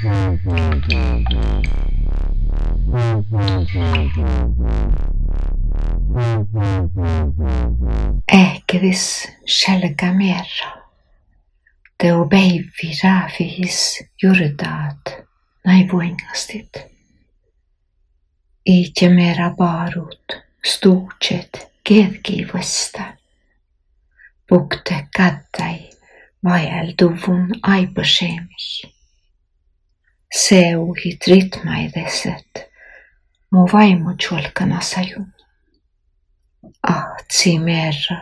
Ekki viss selga mér, teobeivvi raafis juurdaad naibuengastid. Iitjameera paarud stuutset keegi ei võsta. Pukte kattai vaelduvun aipaseemis. see uhit ritma i e deset. Mu vaimu tjolkarna sajum. Ah, tsimerra.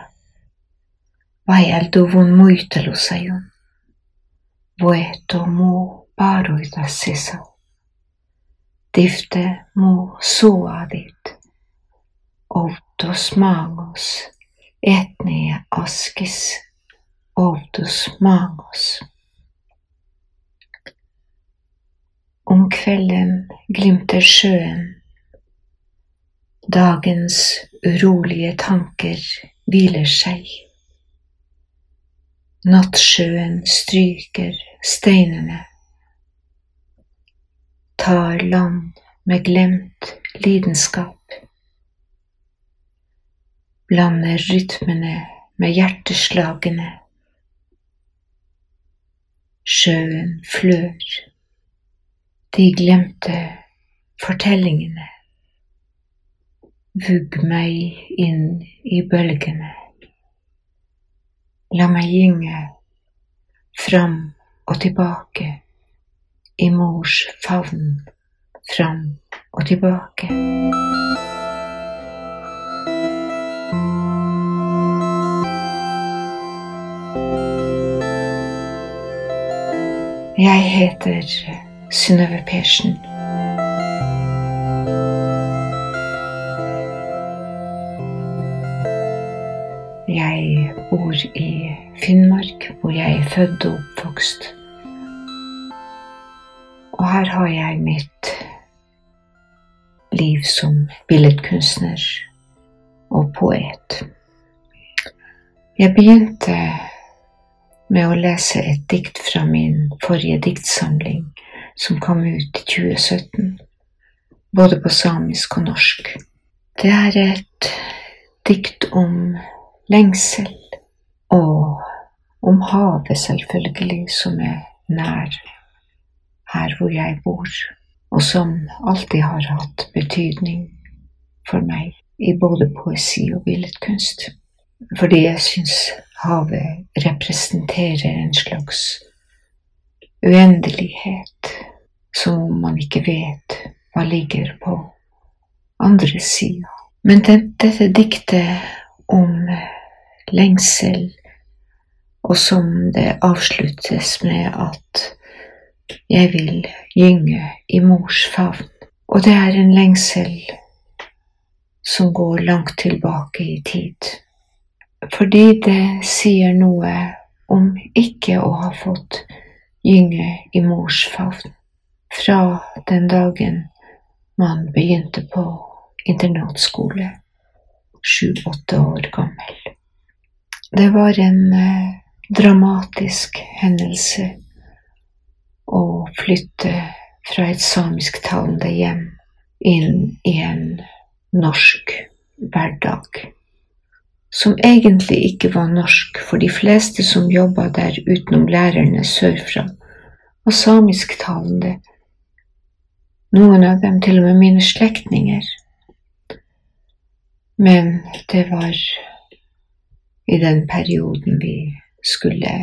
Vaiel duvun muitelu sajum. Vueto mu paruida sisa. Tifte mu suadit. Outos maagos. Etnie askis. Outos maagos. Om kvelden glimter sjøen. Dagens urolige tanker hviler seg. Nattsjøen stryker steinene. Tar land med glemt lidenskap. Blander rytmene med hjerteslagene. Sjøen flør. De glemte fortellingene. Vugg meg inn i bølgene. La meg gynge fram og tilbake i mors favn. Fram og tilbake. Jeg heter Synnøve Persen. Jeg bor i Finnmark, hvor jeg er født og oppvokst. Og her har jeg mitt liv som billedkunstner og poet. Jeg begynte med å lese et dikt fra min forrige diktsamling, som kom ut i 2017, både på samisk og norsk. Det er et dikt om lengsel og om havet, selvfølgelig, som er nær her hvor jeg bor, og som alltid har hatt betydning for meg i både poesi og billedkunst. Fordi jeg syns havet representerer en slags uendelighet som man ikke vet hva ligger på andre sida. Men dette diktet om lengsel, og som det avsluttes med at jeg vil gynge i mors favn. Og det er en lengsel som går langt tilbake i tid. Fordi det sier noe om ikke å ha fått gynge i mors favn fra den dagen man begynte på internatskole, sju-åtte år gammel. Det var en eh, dramatisk hendelse å flytte fra et samisktalende hjem inn i en norsk hverdag. Som egentlig ikke var norsk, for de fleste som jobba der utenom lærerne sørfra, var samisktalende. Noen av dem til og med mine slektninger. Men det var i den perioden vi skulle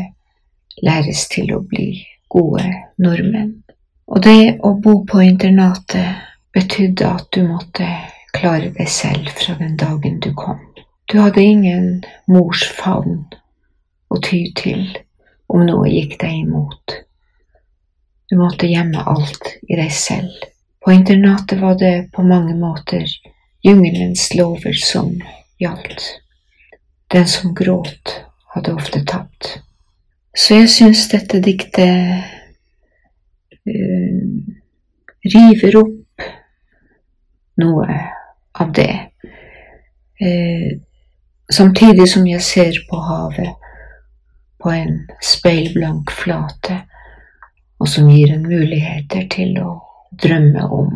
læres til å bli gode nordmenn. Og det å bo på internatet betydde at du måtte klare deg selv fra den dagen du kom. Du hadde ingen mors favn å ty til om noe gikk deg imot. Du måtte gjemme alt i deg selv. På internatet var det på mange måter jungelens lover som gjaldt. Den som gråt, hadde ofte tapt. Så jeg syns dette diktet uh, river opp noe av det. Uh, samtidig som jeg ser på havet på en speilblank flate, og som gir en muligheter til å drømme om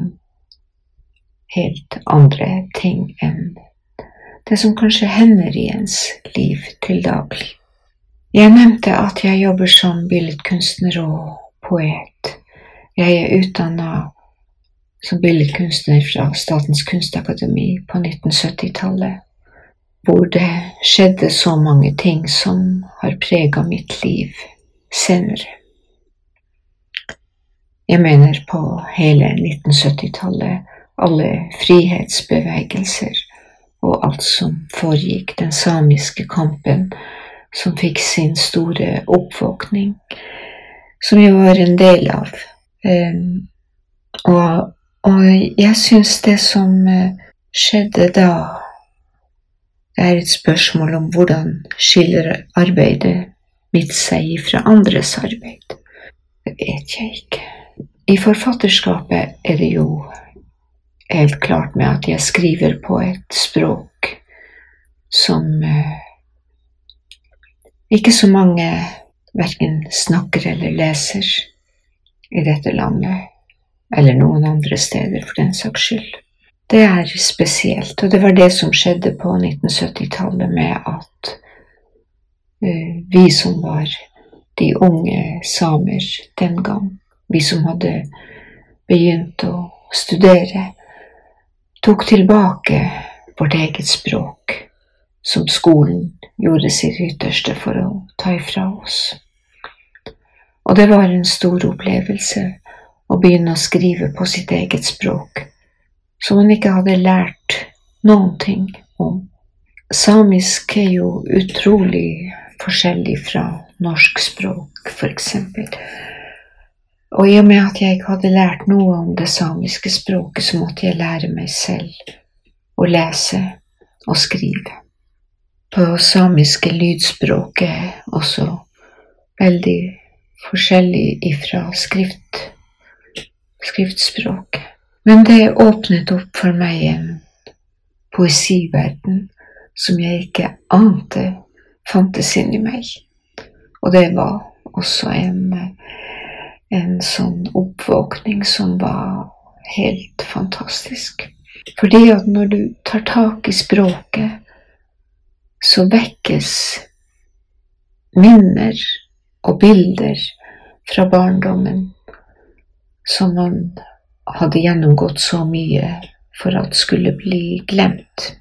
helt andre ting enn det som kanskje hender i ens liv til daglig. Jeg nevnte at jeg jobber som billedkunstner og poet. Jeg er utdanna som billedkunstner fra Statens kunstakademi på 1970-tallet, hvor det skjedde så mange ting som har prega mitt liv senere. Jeg mener på hele 1970-tallet, alle frihetsbevegelser og alt som foregikk, den samiske kampen som fikk sin store oppvåkning, som jeg var en del av. Og, og, jeg syns det som uh, skjedde da, det er et spørsmål om hvordan skiller arbeidet mitt seg fra andres arbeid. Det vet jeg ikke. I forfatterskapet er det jo helt klart med at jeg skriver på et språk som eh, ikke så mange verken snakker eller leser i dette landet, eller noen andre steder for den saks skyld. Det er spesielt, og det var det som skjedde på 1970-tallet med at uh, vi som var de unge samer den gang, vi som hadde begynt å studere, tok tilbake vårt eget språk, som skolen gjorde sitt ytterste for å ta ifra oss. Og det var en stor opplevelse å begynne å skrive på sitt eget språk, som man ikke hadde lært noen ting om. Samisk er jo utrolig forskjellig fra norsk språk, for eksempel. Og i og med at jeg ikke hadde lært noe om det samiske språket, så måtte jeg lære meg selv å lese og skrive. På lydspråket er også veldig forskjellig ifra skrift, skriftspråket. Men det åpnet opp for meg en poesiverden som jeg ikke ante fantes inni meg. Og det var også en en sånn oppvåkning som var helt fantastisk. Fordi at når du tar tak i språket, så vekkes minner og bilder fra barndommen som man hadde gjennomgått så mye for at skulle bli glemt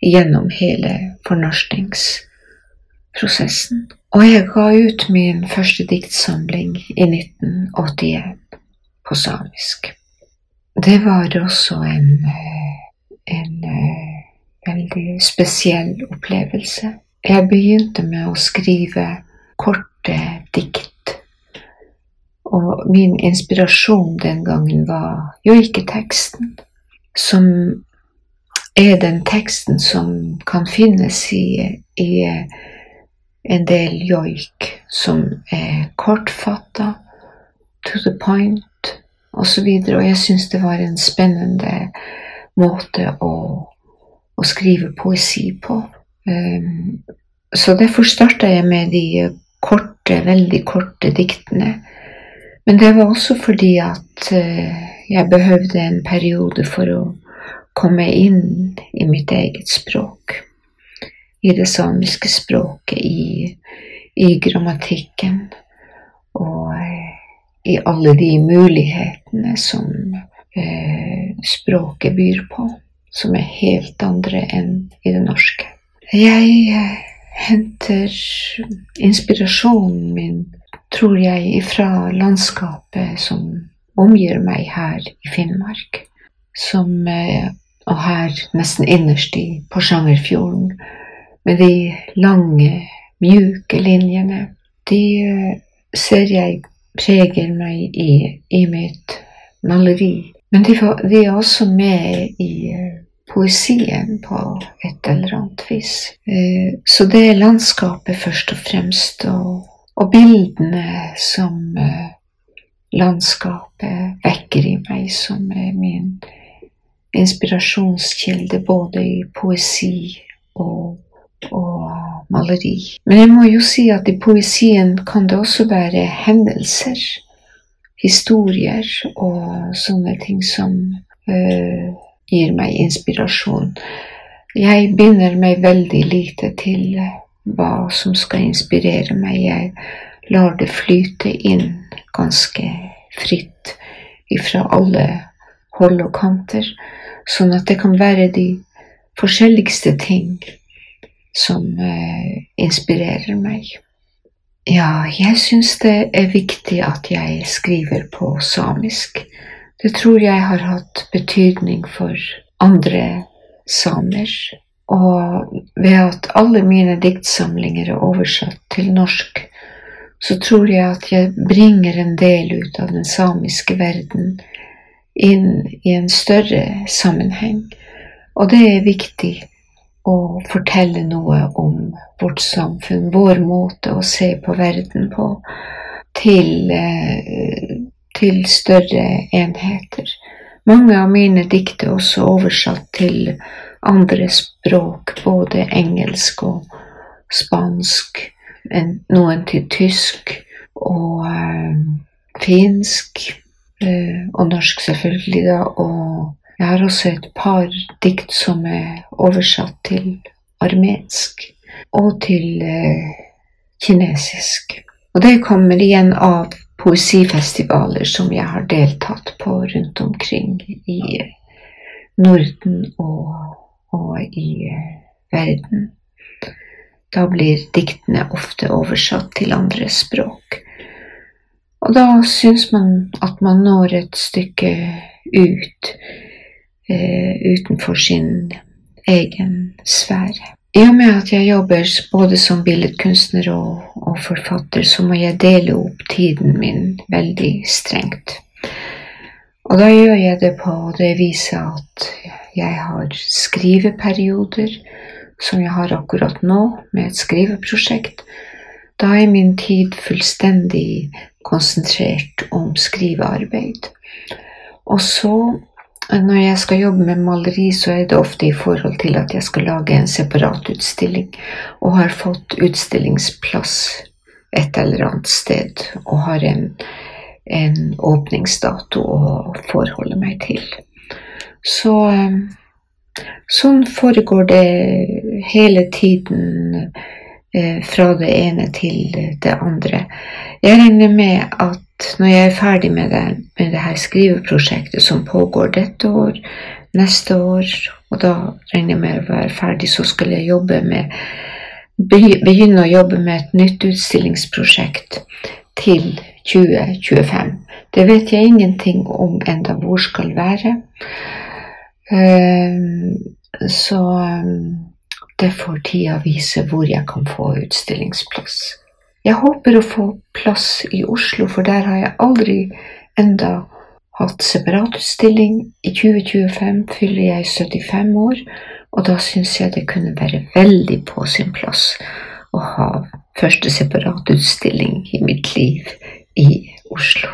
gjennom hele fornorskningsprosessen. Og jeg ga ut min første diktsamling i 1981 på samisk. Det var også en, en veldig spesiell opplevelse. Jeg begynte med å skrive korte dikt. Og min inspirasjon den gangen var jo ikke teksten, som er den teksten som kan finnes i, i en del joik som er kortfatta, to the point osv. Og, og jeg syns det var en spennende måte å, å skrive poesi på. Um, så derfor starta jeg med de korte, veldig korte diktene. Men det var også fordi at uh, jeg behøvde en periode for å komme inn i mitt eget språk i det samiske språket, i, i grammatikken og eh, i alle de mulighetene som eh, språket byr på, som er helt andre enn i det norske. Jeg eh, henter inspirasjonen min, tror jeg, ifra landskapet som omgir meg her i Finnmark. Som, eh, og her nesten innerst i Porsangerfjorden med de lange, mjuke linjene, de eh, ser jeg preger meg i, i mitt maleri. Men de, de, er også med i eh, poesien på et eller annet vis. Eh, så det er landskapet først og fremst, og, og bildene som landskapet vekker i meg, som er min inspirasjonskilde både i poesi og og maleri. Men jeg må jo si at i poesien kan det også være hendelser historier og sånne ting som øh, gir meg inspirasjon. Jeg binder meg veldig lite til hva som skal inspirere meg. Jeg lar det flyte inn ganske fritt ifra alle hold og kanter, sånn at det kan være de forskjelligste ting som uh, inspirerer meg. Ja, jeg syns det er viktig at jeg skriver på samisk. Det tror jeg har hatt betydning for andre samer. Og ved at alle mine diktsamlinger er oversatt til norsk, så tror jeg at jeg bringer en del ut av den samiske verden inn i en større sammenheng. Og det er viktig å fortelle noe om vårt samfunn, vår måte å se på verden på, til eh, til større enheter. Mange av mine dikt er også oversatt til andre språk, både engelsk og spansk, noen til tysk og uh, finsk, uh, og norsk selvfølgelig, da. Og jeg har også et par dikt som er oversatt til armensk og til uh, kinesisk. Og det kommer igjen av poesifestivaler som jeg har deltatt på rundt omkring i Norden og, og i eh, verden. Da blir diktene ofte oversatt til andre språk. Og da syns man at man når et stykke ut eh, utenfor sin egen sfære. I og med at jeg jobber både som billedkunstner og, og, forfatter, så må jeg dele opp tiden min veldig strengt. Og da gjør jeg det på det viset at jeg har skriveperioder, som jeg har akkurat nå med et skriveprosjekt. Da er min tid fullstendig konsentrert om skrivearbeid. Og så når jeg skal jobbe med maleri, så er det ofte i forhold til at jeg skal lage en separat utstilling, og har fått utstillingsplass et eller annet sted, og har en, en åpningsdato å forholde meg til. Så eh, sånn foregår det hele tiden fra det ene til det andre. Jeg regner med at når jeg er ferdig med det, med det her skriveprosjektet som pågår dette år, neste år, og da regner jeg med å være ferdig, så skal jeg jobbe med begynne å jobbe med et nytt utstillingsprosjekt til 2025. Det vet jeg ingenting om enda hvor skal være. Ehm, så det får tida vise hvor jeg kan få utstillingsplass. Jeg håper å få plass i Oslo, for der har jeg aldri enda hatt separatutstilling. I 2025 fyller jeg 75 år, og da syns jeg det kunne være veldig på sin plass å ha første separatutstilling i mitt liv i Oslo.